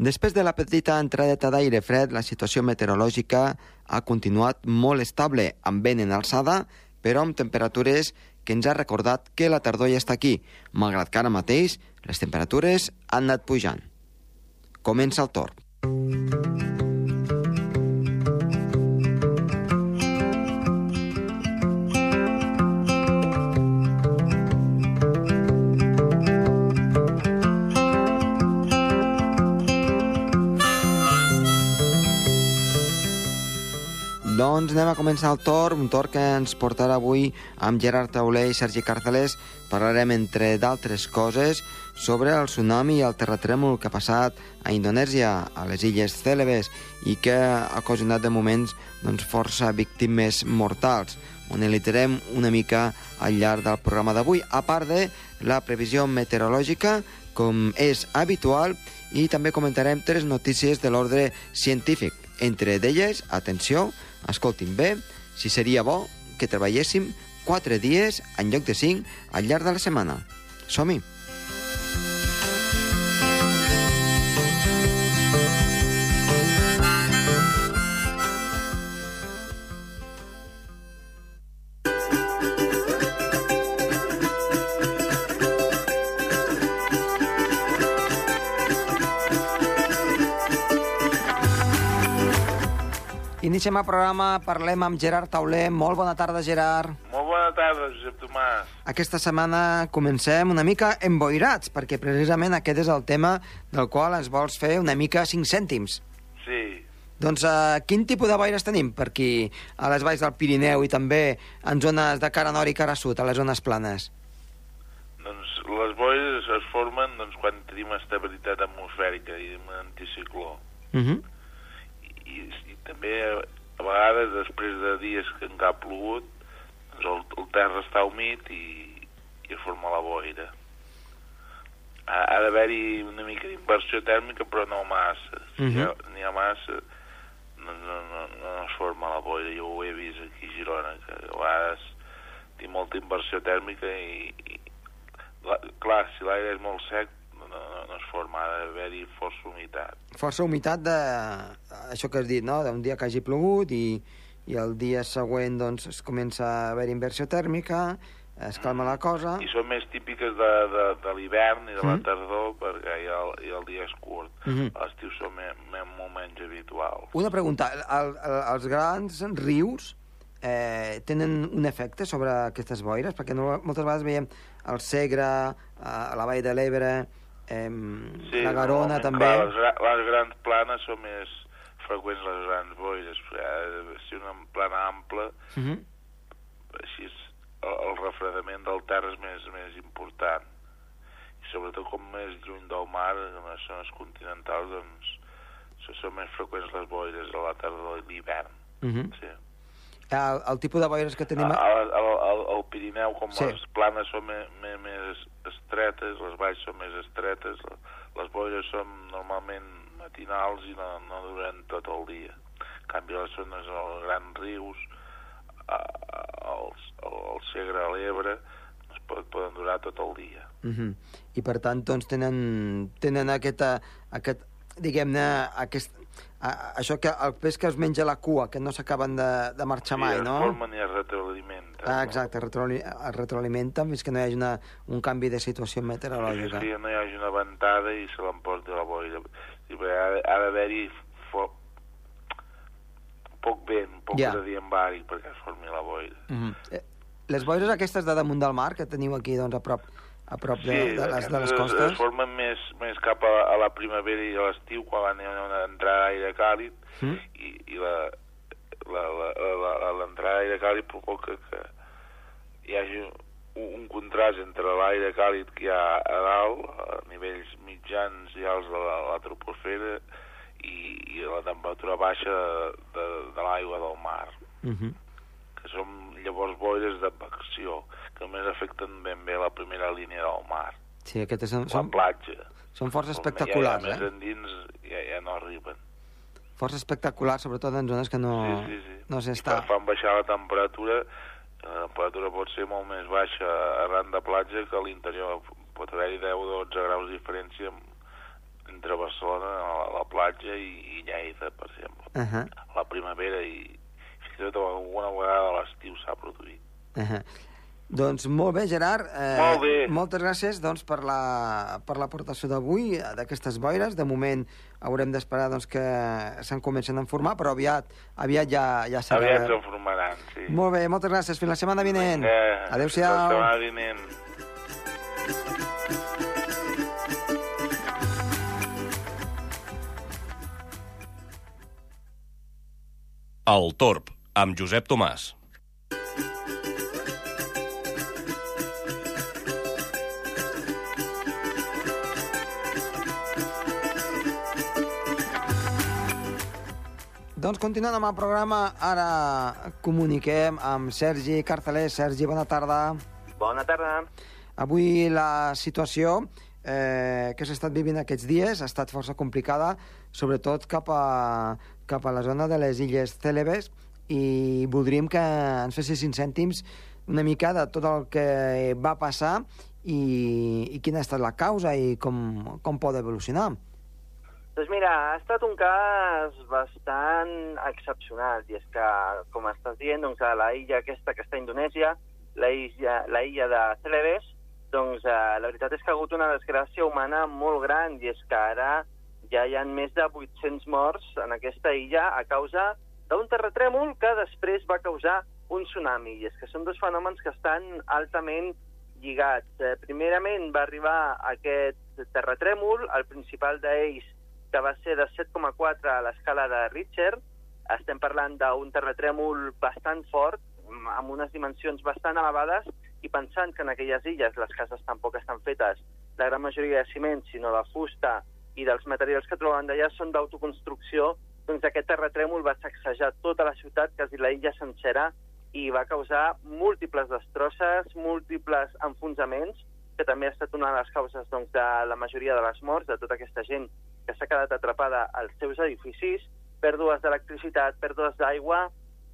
Després de la petita entradeta d'aire fred, la situació meteorològica ha continuat molt estable, amb vent en alçada, però amb temperatures que ens ha recordat que la tardor ja està aquí, malgrat que ara mateix les temperatures han anat pujant. Comença el torn. Doncs anem a començar el torn, un torn que ens portarà avui amb Gerard Tauler i Sergi Carcelés. Parlarem, entre d'altres coses, sobre el tsunami i el terratrèmol que ha passat a Indonèsia, a les illes Cèlebes, i que ha ocasionat de moments doncs, força víctimes mortals. Ho analitzarem una mica al llarg del programa d'avui, a part de la previsió meteorològica, com és habitual, i també comentarem tres notícies de l'ordre científic. Entre d'elles, atenció, escoltin bé, si seria bo que treballéssim 4 dies en lloc de 5 al llarg de la setmana. Som-hi! Iniciem el programa, parlem amb Gerard Tauler. Molt bona tarda, Gerard. Molt bona tarda, Josep Tomàs. Aquesta setmana comencem una mica emboirats, perquè precisament aquest és el tema del qual ens vols fer una mica 5 cèntims. Sí. Doncs uh, quin tipus de boires tenim per aquí, a les valls del Pirineu i també en zones de cara nord i cara sud, a les zones planes? Doncs les boires es formen doncs, quan tenim estabilitat atmosfèrica i un anticicló. Uh -huh. També a vegades després de dies que encara ha plogut doncs el, el terra està humit i, i es forma la boira. Ha, ha d'haver-hi una mica d'inversió tèrmica però no massa. Si Mhm. n'hi ha, n'hi ha massa no, no, no, no es forma la boira. Jo ho he vist aquí a Girona que a vegades té molta inversió tèrmica i, i la, clar, si l'aire és molt sec no, no, no es forma, ha d'haver-hi força humitat Força humitat de... això que has dit, no?, d'un dia que hagi plogut i, i el dia següent doncs, es comença a haver inversió tèrmica, es calma la cosa... i són més típiques de, de, de l'hivern i de la Mm. tardor perquè ja el, ja el dia és curt. Mhm. A l'estiu són me, me, molt menys habituals. Una pregunta, el, el, els grans rius eh, tenen un efecte sobre aquestes boires? Perquè no, moltes vegades veiem el Segre, a la Vall de l'Ebre, eh, la Garona també... Clar, les, les grans planes són més freqüents les grans boires. de ser una plana ampla, Uh -huh. així és, el, el refredament del terra és més, més important. I sobretot com més lluny del mar, en les zones continentals, doncs, són més freqüents les boires a la tardor i l'hivern. Uh -huh. Sí. El, el tipus de boires que tenim... Al, al, al, al Pirineu, com Sí. les planes són més, més, més estretes, les valls són més estretes, les boires són normalment matinals i no, no duren tot el dia. En canvi, les zones, els grans rius, els, el Segre, a l'Ebre, es pot, poden durar tot el dia. Uh -huh. I per tant, doncs, tenen, tenen aquesta, aquest, diguem-ne, aquest, a, això que el peix que es menja la cua, que no s'acaben de, de marxar mai, es no? formen i es retroalimenten. Ah, exacte, es retroali- es retroalimenten fins que no hi hagi una, un canvi de situació Sí, meteorològica. que no hi hagi una ventada i se l'emporti la boira. Sí, ha, ha d'haver-hi fo... poc vent, poc Ja. yeah. gradient bàric perquè es formi la boira. -huh. eh, les boires aquestes de damunt del mar, que teniu aquí doncs, a prop, a prop de, de, les, de les costes... Es formen més, més cap a, a la primavera i a l'estiu, quan una entrada d'aire càlid, Mm. i, i l'entrada d'aire càlid provoca que hi hagi un, un contrast entre l'aire càlid que hi ha a dalt, a nivells mitjans i alts de la, la troposfera, i, i la temperatura baixa de, de l'aigua del mar, Uh -huh. que són llavors boires d'advecció, que només afecten ben bé la primera línia del mar, Sí, aquestes són, la són, platja. són força Com espectaculars, ja, ja, eh? Més endins ja, ja no arriben. Força espectaculars, sobretot en zones que no, sí, sí, sí. no s'està... Fan, baixar la temperatura, la temperatura pot ser molt més baixa arran de platja que a l'interior. Pot haver-hi 10 o 12 graus de diferència entre Barcelona, la, platja i, i Lleida, per exemple. Uh -huh. La primavera i fins i tot alguna vegada a l'estiu s'ha produït. Uh -huh. Doncs molt bé, Gerard. Eh, molt bé. Moltes gràcies doncs, per la per l'aportació d'avui, eh, d'aquestes boires. De moment haurem d'esperar doncs, que se'n comencen a formar, però aviat, aviat ja, ja serà. Aviat se'n formaran, sí. Molt bé, moltes gràcies. Fins la setmana vinent. Adéu-siau. Fins la setmana vinent. El Torb, amb Josep Tomàs. Doncs continuant amb el programa, ara comuniquem amb Sergi Carcelés. Sergi, bona tarda. Bona tarda. Avui la situació eh, que s'ha estat vivint aquests dies ha estat força complicada, sobretot cap a, cap a la zona de les Illes Célebes, i voldríem que ens fessis cinc cèntims una mica de tot el que va passar i, i quina ha estat la causa i com, com pot evolucionar. Doncs mira, ha estat un cas bastant excepcional, i és que, com estàs dient, doncs, a la illa aquesta que està a Indonèsia, la illa, la illa de Celebes, doncs eh, la veritat és que ha hagut una desgràcia humana molt gran, i és que ara ja hi ha més de 800 morts en aquesta illa a causa d'un terratrèmol que després va causar un tsunami. I és que són dos fenòmens que estan altament lligats. Eh, primerament va arribar aquest terratrèmol, el principal d'ells que va ser de 7,4 a l'escala de Richter. Estem parlant d'un terratrèmol bastant fort, amb unes dimensions bastant elevades, i pensant que en aquelles illes les cases tampoc estan fetes la gran majoria de ciment, sinó de fusta i dels materials que troben d'allà són d'autoconstrucció, doncs aquest terratrèmol va sacsejar tota la ciutat, quasi la illa sencera, i va causar múltiples destrosses, múltiples enfonsaments, que també ha estat una de les causes doncs, de la majoria de les morts, de tota aquesta gent que s'ha quedat atrapada als seus edificis, pèrdues d'electricitat, pèrdues d'aigua,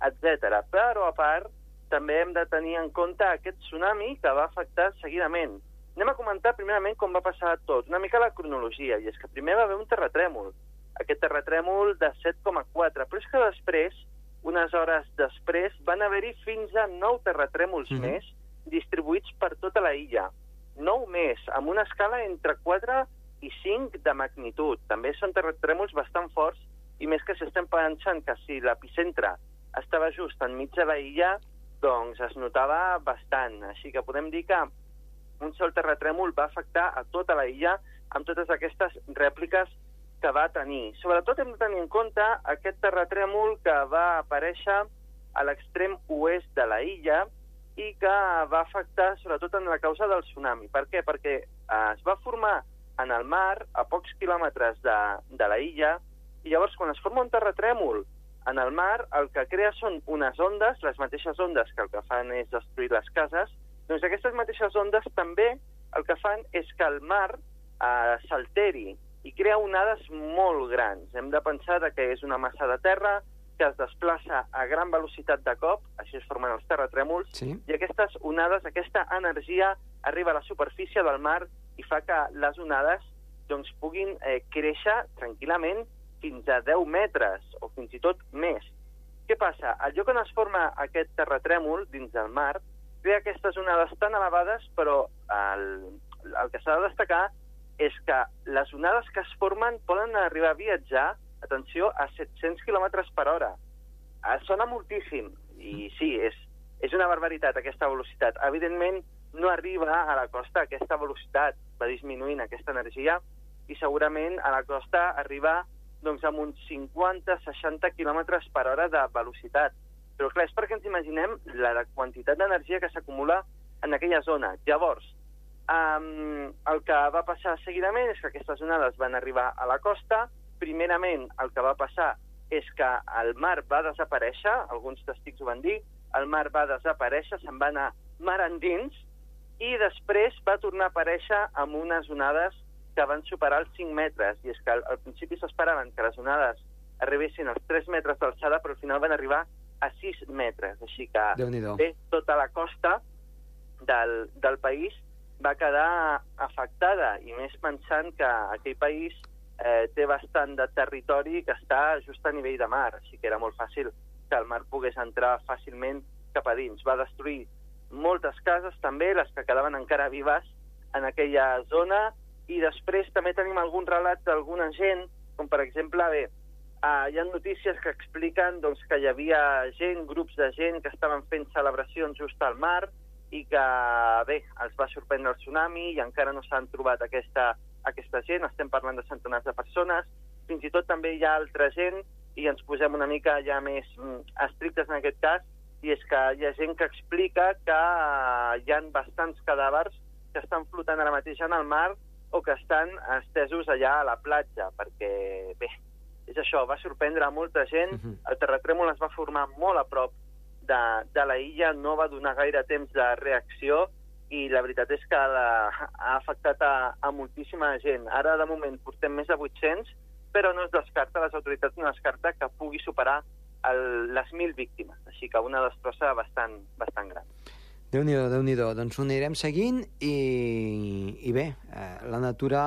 etc. Però, a part, també hem de tenir en compte aquest tsunami que va afectar seguidament. Anem a comentar primerament com va passar tot, una mica la cronologia, i és que primer va haver un terratrèmol, aquest terratrèmol de 7,4, però és que després, unes hores després, van haver-hi fins a 9 terratrèmols mm -hmm. més distribuïts per tota la illa. 9 més, amb una escala entre 4 i 5 de magnitud. També són terratrèmols bastant forts i més que si estem pensant que si l'epicentre estava just enmig de la doncs es notava bastant. Així que podem dir que un sol terratrèmol va afectar a tota la illa amb totes aquestes rèpliques que va tenir. Sobretot hem de tenir en compte aquest terratrèmol que va aparèixer a l'extrem oest de la illa i que va afectar sobretot en la causa del tsunami. Per què? Perquè eh, es va formar en el mar, a pocs quilòmetres de, de la illa, i llavors quan es forma un terratrèmol en el mar, el que crea són unes ondes, les mateixes ondes que el que fan és destruir les cases, doncs aquestes mateixes ondes també el que fan és que el mar eh, s'alteri i crea onades molt grans. Hem de pensar que és una massa de terra que es desplaça a gran velocitat de cop, així es formen els terratrèmols, sí. i aquestes onades, aquesta energia arriba a la superfície del mar i fa que les onades doncs, puguin eh, créixer tranquil·lament fins a 10 metres o fins i tot més. Què passa? Al lloc on es forma aquest terratrèmol dins del mar, crea aquestes onades tan elevades, però el, el que s'ha de destacar és que les onades que es formen poden arribar a viatjar, atenció, a 700 km per hora. Eh, sona moltíssim, i sí, és, és una barbaritat aquesta velocitat. Evidentment, no arriba a la costa aquesta velocitat, va disminuint aquesta energia i segurament a la costa arriba doncs, amb uns 50-60 km per hora de velocitat. Però clar, és perquè ens imaginem la, la quantitat d'energia que s'acumula en aquella zona. Llavors, um, el que va passar seguidament és que aquestes onades van arribar a la costa. Primerament, el que va passar és que el mar va desaparèixer, alguns testics ho van dir, el mar va desaparèixer, se'n va anar mar endins, i després va tornar a aparèixer amb unes onades que van superar els 5 metres, i és que al, al principi s'esperaven que les onades arribessin als 3 metres d'alçada, però al final van arribar a 6 metres, així que bé, tota la costa del, del país va quedar afectada, i més pensant que aquell país eh, té bastant de territori que està just a nivell de mar, així que era molt fàcil que el mar pogués entrar fàcilment cap a dins. Va destruir moltes cases, també les que quedaven encara vives en aquella zona, i després també tenim algun relat d'alguna gent, com per exemple, bé, Uh, hi ha notícies que expliquen doncs, que hi havia gent, grups de gent que estaven fent celebracions just al mar i que, bé, els va sorprendre el tsunami i encara no s'han trobat aquesta, aquesta gent, estem parlant de centenars de persones, fins i tot també hi ha altra gent i ens posem una mica ja més mm, estrictes en aquest cas, i és que hi ha gent que explica que uh, hi han bastants cadàvers que estan flotant ara mateix en el mar o que estan estesos allà a la platja, perquè, bé, és això, va sorprendre a molta gent, uh -huh. el terratrèmol es va formar molt a prop de, de la illa, no va donar gaire temps de reacció i la veritat és que la, ha afectat a, a moltíssima gent. Ara, de moment, portem més de 800, però no es descarta, les autoritats no descarta que pugui superar el, les 1.000 víctimes, així que una destrossa bastant, bastant gran. Déu-n'hi-do, déu nhi déu Doncs ho anirem seguint i, i bé, eh, la natura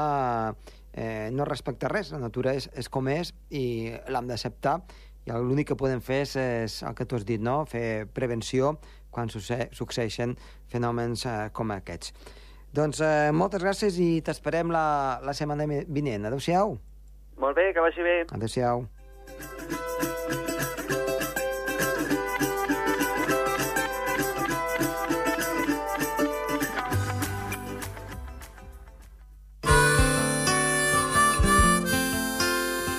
eh, no respecta res, la natura és, és com és i l'hem d'acceptar i l'únic que podem fer és, és el que tu has dit, no? fer prevenció quan succeeixen fenòmens eh, com aquests. Doncs eh, moltes gràcies i t'esperem la, la setmana vinent. Adéu-siau. Molt bé, que vagi bé. Adéu-siau.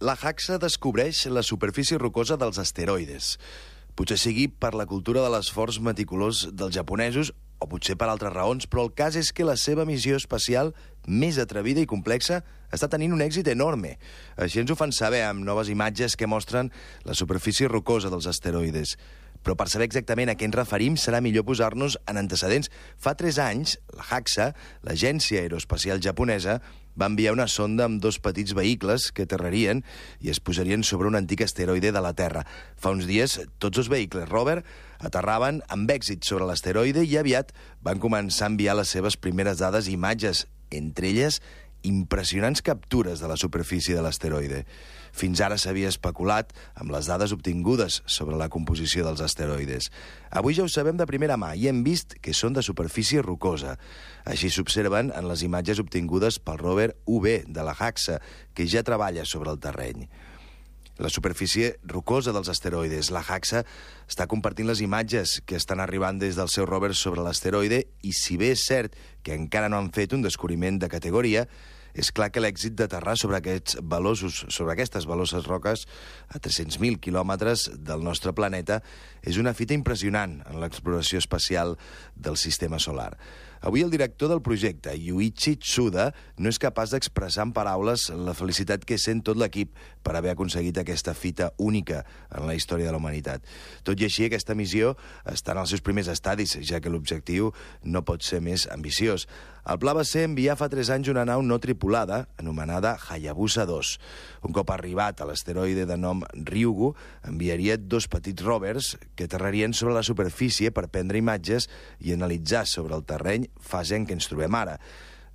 La JAXA descobreix la superfície rocosa dels asteroides. Potser sigui per la cultura de l'esforç meticulós dels japonesos o potser per altres raons, però el cas és que la seva missió espacial més atrevida i complexa està tenint un èxit enorme. Així ens ho fan saber amb noves imatges que mostren la superfície rocosa dels asteroides. Però per saber exactament a què ens referim serà millor posar-nos en antecedents. Fa tres anys, la JAXA, l'Agència Aeroespacial Japonesa, va enviar una sonda amb dos petits vehicles que aterrarien i es posarien sobre un antic asteroide de la Terra. Fa uns dies, tots els vehicles rover aterraven amb èxit sobre l'asteroide i aviat van començar a enviar les seves primeres dades i imatges, entre elles impressionants captures de la superfície de l'asteroide. Fins ara s'havia especulat amb les dades obtingudes sobre la composició dels asteroides. Avui ja ho sabem de primera mà i hem vist que són de superfície rocosa. Així s'observen en les imatges obtingudes pel rover UV de la JAXA, que ja treballa sobre el terreny. La superfície rocosa dels asteroides. La JAXA està compartint les imatges que estan arribant des del seu rover sobre l'asteroide i si bé és cert que encara no han fet un descobriment de categoria, és clar que l'èxit d'aterrar sobre aquests velosos, sobre aquestes veloses roques a 300.000 quilòmetres del nostre planeta és una fita impressionant en l'exploració espacial del sistema solar. Avui el director del projecte, Yuichi Tsuda, no és capaç d'expressar en paraules la felicitat que sent tot l'equip per haver aconseguit aquesta fita única en la història de la humanitat. Tot i així, aquesta missió està en els seus primers estadis, ja que l'objectiu no pot ser més ambiciós. El pla va ser enviar fa 3 anys una nau no tripulada, anomenada Hayabusa 2. Un cop arribat a l'asteroide de nom Ryugu, enviaria dos petits rovers que aterrarien sobre la superfície per prendre imatges i analitzar sobre el terreny fase en què ens trobem ara.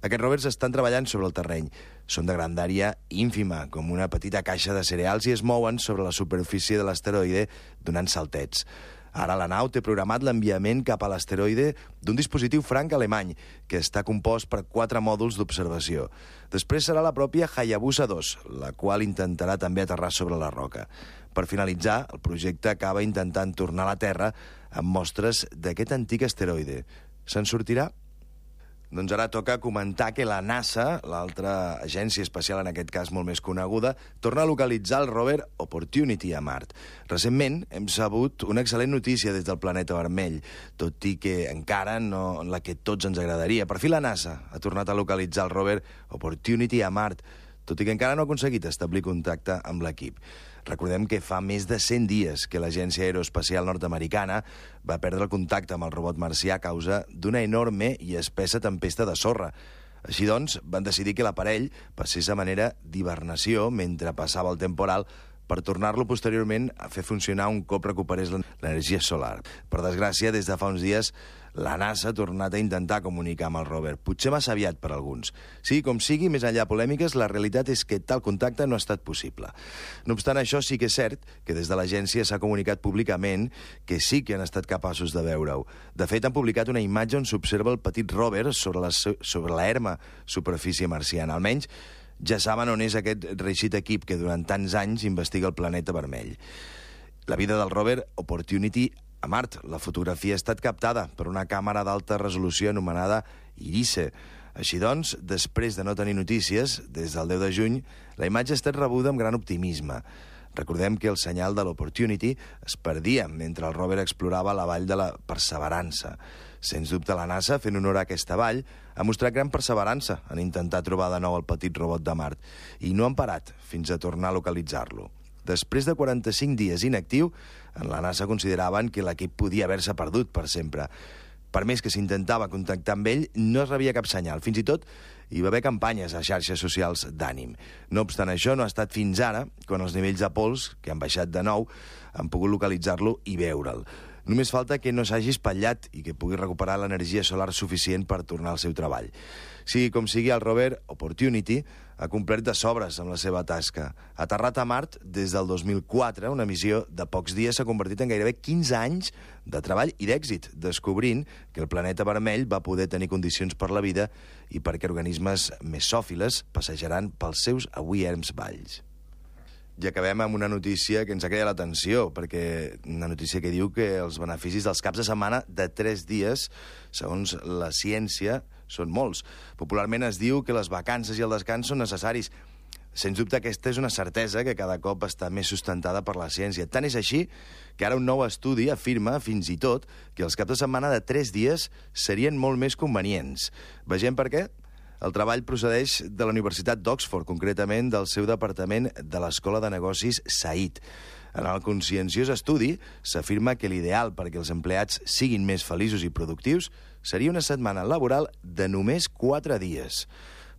Aquests rovers estan treballant sobre el terreny. Són de grandària ínfima, com una petita caixa de cereals, i es mouen sobre la superfície de l'asteroide donant saltets. Ara la nau té programat l'enviament cap a l'asteroide d'un dispositiu franc alemany, que està compost per quatre mòduls d'observació. Després serà la pròpia Hayabusa 2, la qual intentarà també aterrar sobre la roca. Per finalitzar, el projecte acaba intentant tornar a la Terra amb mostres d'aquest antic asteroide. Se'n sortirà? Doncs ara toca comentar que la NASA, l'altra agència espacial en aquest cas molt més coneguda, torna a localitzar el rover Opportunity a Mart. Recentment hem sabut una excel·lent notícia des del planeta vermell, tot i que encara no la que tots ens agradaria. Per fi la NASA ha tornat a localitzar el rover Opportunity a Mart, tot i que encara no ha aconseguit establir contacte amb l'equip. Recordem que fa més de 100 dies que l'Agència Aeroespacial Nord-Americana va perdre el contacte amb el robot marcià a causa d'una enorme i espessa tempesta de sorra. Així doncs, van decidir que l'aparell passés a manera d'hibernació mentre passava el temporal per tornar-lo posteriorment a fer funcionar un cop recuperés l'energia solar. Per desgràcia, des de fa uns dies, la NASA ha tornat a intentar comunicar amb el rover. Potser massa aviat per alguns. Sí, com sigui, més enllà polèmiques, la realitat és que tal contacte no ha estat possible. No obstant això, sí que és cert que des de l'agència s'ha comunicat públicament que sí que han estat capaços de veure-ho. De fet, han publicat una imatge on s'observa el petit rover sobre la, sobre la erma superfície marciana. Almenys ja saben on és aquest reixit equip que durant tants anys investiga el planeta vermell. La vida del rover Opportunity a Mart, la fotografia ha estat captada per una càmera d'alta resolució anomenada Irise. Així doncs, després de no tenir notícies, des del 10 de juny, la imatge ha estat rebuda amb gran optimisme. Recordem que el senyal de l'Opportunity es perdia mentre el rover explorava la vall de la Perseverança. Sens dubte, la NASA, fent honor a aquesta vall, ha mostrat gran perseverança en intentar trobar de nou el petit robot de Mart i no han parat fins a tornar a localitzar-lo. Després de 45 dies inactiu, en la NASA consideraven que l'equip podia haver-se perdut per sempre. Per més que s'intentava contactar amb ell, no es rebia cap senyal. Fins i tot hi va haver campanyes a xarxes socials d'ànim. No obstant això, no ha estat fins ara, quan els nivells de pols, que han baixat de nou, han pogut localitzar-lo i veure'l. Només falta que no s'hagi espatllat i que pugui recuperar l'energia solar suficient per tornar al seu treball. Sigui com sigui, el rover Opportunity ha complert de sobres amb la seva tasca. Aterrat a Mart des del 2004, una missió de pocs dies s'ha convertit en gairebé 15 anys de treball i d'èxit, descobrint que el planeta vermell va poder tenir condicions per la vida i perquè organismes mesòfiles passejaran pels seus avui erms valls. I acabem amb una notícia que ens ha creat l'atenció, perquè una notícia que diu que els beneficis dels caps de setmana de tres dies, segons la ciència, són molts. Popularment es diu que les vacances i el descans són necessaris. Sens dubte, aquesta és una certesa que cada cop està més sustentada per la ciència. Tant és així que ara un nou estudi afirma, fins i tot, que els caps de setmana de tres dies serien molt més convenients. Vegem per què? El treball procedeix de la Universitat d'Oxford, concretament del seu departament de l'Escola de Negocis SAID. En el conscienciós estudi s'afirma que l'ideal perquè els empleats siguin més feliços i productius seria una setmana laboral de només 4 dies.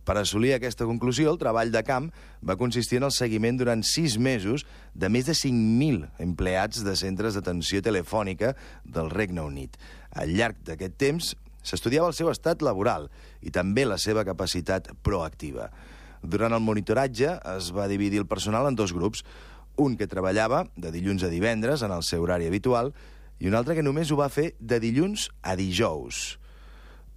Per assolir aquesta conclusió, el treball de camp va consistir en el seguiment durant sis mesos de més de 5.000 empleats de centres d'atenció telefònica del Regne Unit. Al llarg d'aquest temps, S'estudiava el seu estat laboral i també la seva capacitat proactiva. Durant el monitoratge es va dividir el personal en dos grups, un que treballava de dilluns a divendres en el seu horari habitual i un altre que només ho va fer de dilluns a dijous.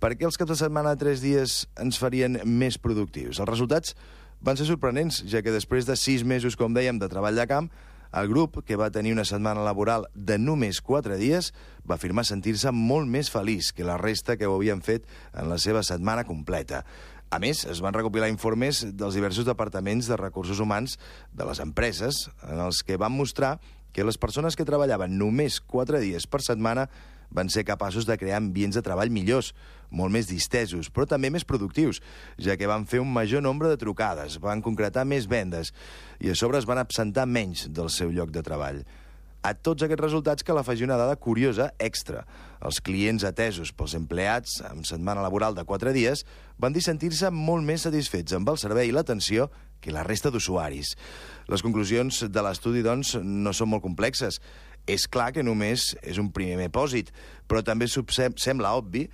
Per què els caps de setmana de tres dies ens farien més productius? Els resultats van ser sorprenents, ja que després de sis mesos, com dèiem, de treball de camp, el grup, que va tenir una setmana laboral de només 4 dies, va afirmar sentir-se molt més feliç que la resta que ho havien fet en la seva setmana completa. A més, es van recopilar informes dels diversos departaments de recursos humans de les empreses, en els que van mostrar que les persones que treballaven només 4 dies per setmana van ser capaços de crear ambients de treball millors, molt més distesos, però també més productius, ja que van fer un major nombre de trucades, van concretar més vendes i a sobre es van absentar menys del seu lloc de treball. A tots aquests resultats cal afegir una dada curiosa extra. Els clients atesos pels empleats amb setmana laboral de 4 dies van dir sentir-se molt més satisfets amb el servei i l'atenció que la resta d'usuaris. Les conclusions de l'estudi, doncs, no són molt complexes. És clar que només és un primer pòsit, però també sembla obvi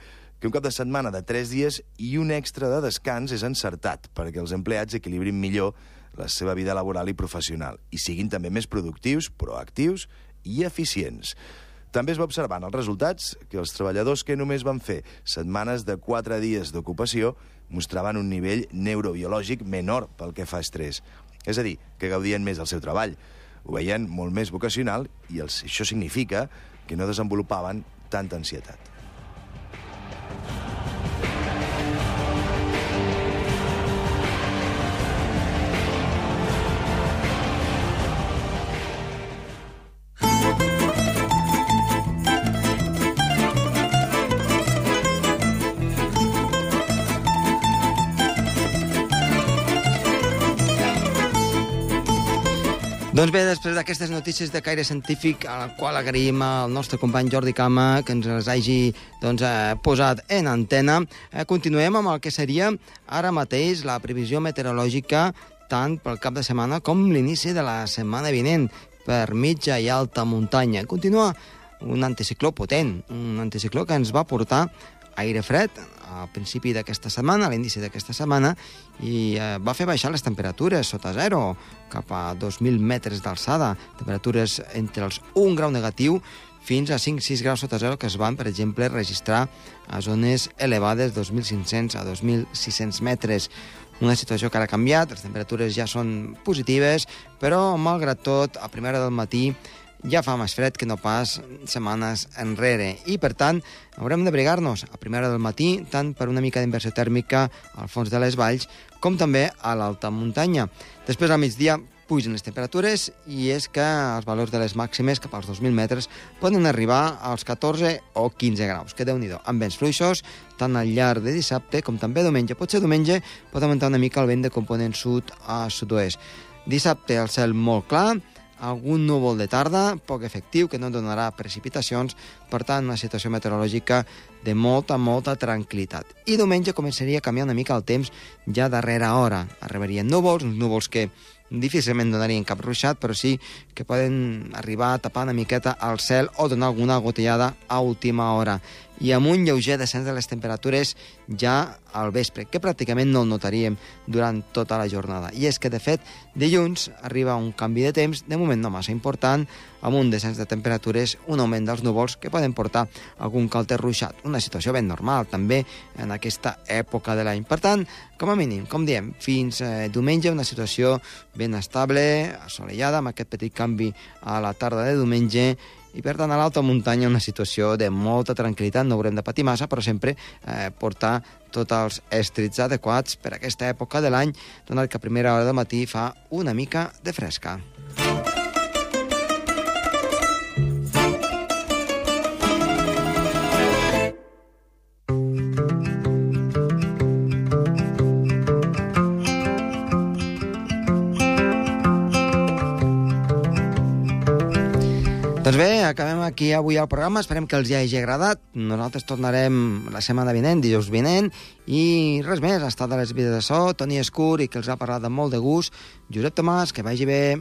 que un cap de setmana de 3 dies i un extra de descans és encertat perquè els empleats equilibrin millor la seva vida laboral i professional i siguin també més productius, proactius i eficients. També es va observar en els resultats que els treballadors que només van fer setmanes de 4 dies d'ocupació mostraven un nivell neurobiològic menor pel que fa a estrès. És a dir, que gaudien més del seu treball ho veien molt més vocacional i això significa que no desenvolupaven tanta ansietat. Doncs bé, després d'aquestes notícies de caire científic, a la qual agraïm al nostre company Jordi Cama que ens les hagi doncs, eh, posat en antena, eh, continuem amb el que seria ara mateix la previsió meteorològica tant pel cap de setmana com l'inici de la setmana vinent per mitja i alta muntanya. Continua un anticicló potent, un anticicló que ens va portar aire fred al principi d'aquesta setmana, a l'inici d'aquesta setmana, i eh, va fer baixar les temperatures sota zero, cap a 2.000 metres d'alçada, temperatures entre els 1 grau negatiu fins a 5-6 graus sota zero que es van, per exemple, registrar a zones elevades 2.500 a 2.600 metres. Una situació que ara ha canviat, les temperatures ja són positives, però, malgrat tot, a primera del matí ja fa més fred que no pas setmanes enrere i, per tant, haurem d'abrigar-nos a primera del matí tant per una mica d'inversió tèrmica al fons de les valls com també a l'alta muntanya. Després, al migdia, pugen les temperatures i és que els valors de les màximes cap als 2.000 metres poden arribar als 14 o 15 graus, que déu nhi amb vents fluixos, tant al llarg de dissabte com també diumenge. Potser diumenge pot augmentar una mica el vent de component sud a sud-oest. Dissabte el cel molt clar, algun núvol de tarda, poc efectiu, que no donarà precipitacions, per tant, una situació meteorològica de molta, molta tranquil·litat. I diumenge començaria a canviar una mica el temps ja darrera hora. Arribarien núvols, uns núvols que difícilment donarien cap ruixat, però sí que poden arribar a tapar una miqueta al cel o donar alguna gotellada a última hora i amb un lleuger descens de les temperatures ja al vespre, que pràcticament no el notaríem durant tota la jornada. I és que, de fet, dilluns arriba un canvi de temps, de moment no massa important, amb un descens de temperatures, un augment dels núvols que poden portar algun calter ruixat. Una situació ben normal, també, en aquesta època de l'any. Per tant, com a mínim, com diem, fins eh, diumenge una situació ben estable, assolellada, amb aquest petit canvi a la tarda de diumenge, i per tant a l'alta muntanya una situació de molta tranquil·litat, no haurem de patir massa, però sempre eh, portar tots els estrits adequats per a aquesta època de l'any, donat que a primera hora de matí fa una mica de fresca. Acabem aquí avui el programa. Esperem que els hi hagi agradat. Nosaltres tornarem la setmana vinent, dijous vinent, i res més. Ha estat a les vides de so, Toni Escur, i que els ha parlat amb molt de gust. Josep Tomàs, que vagi bé.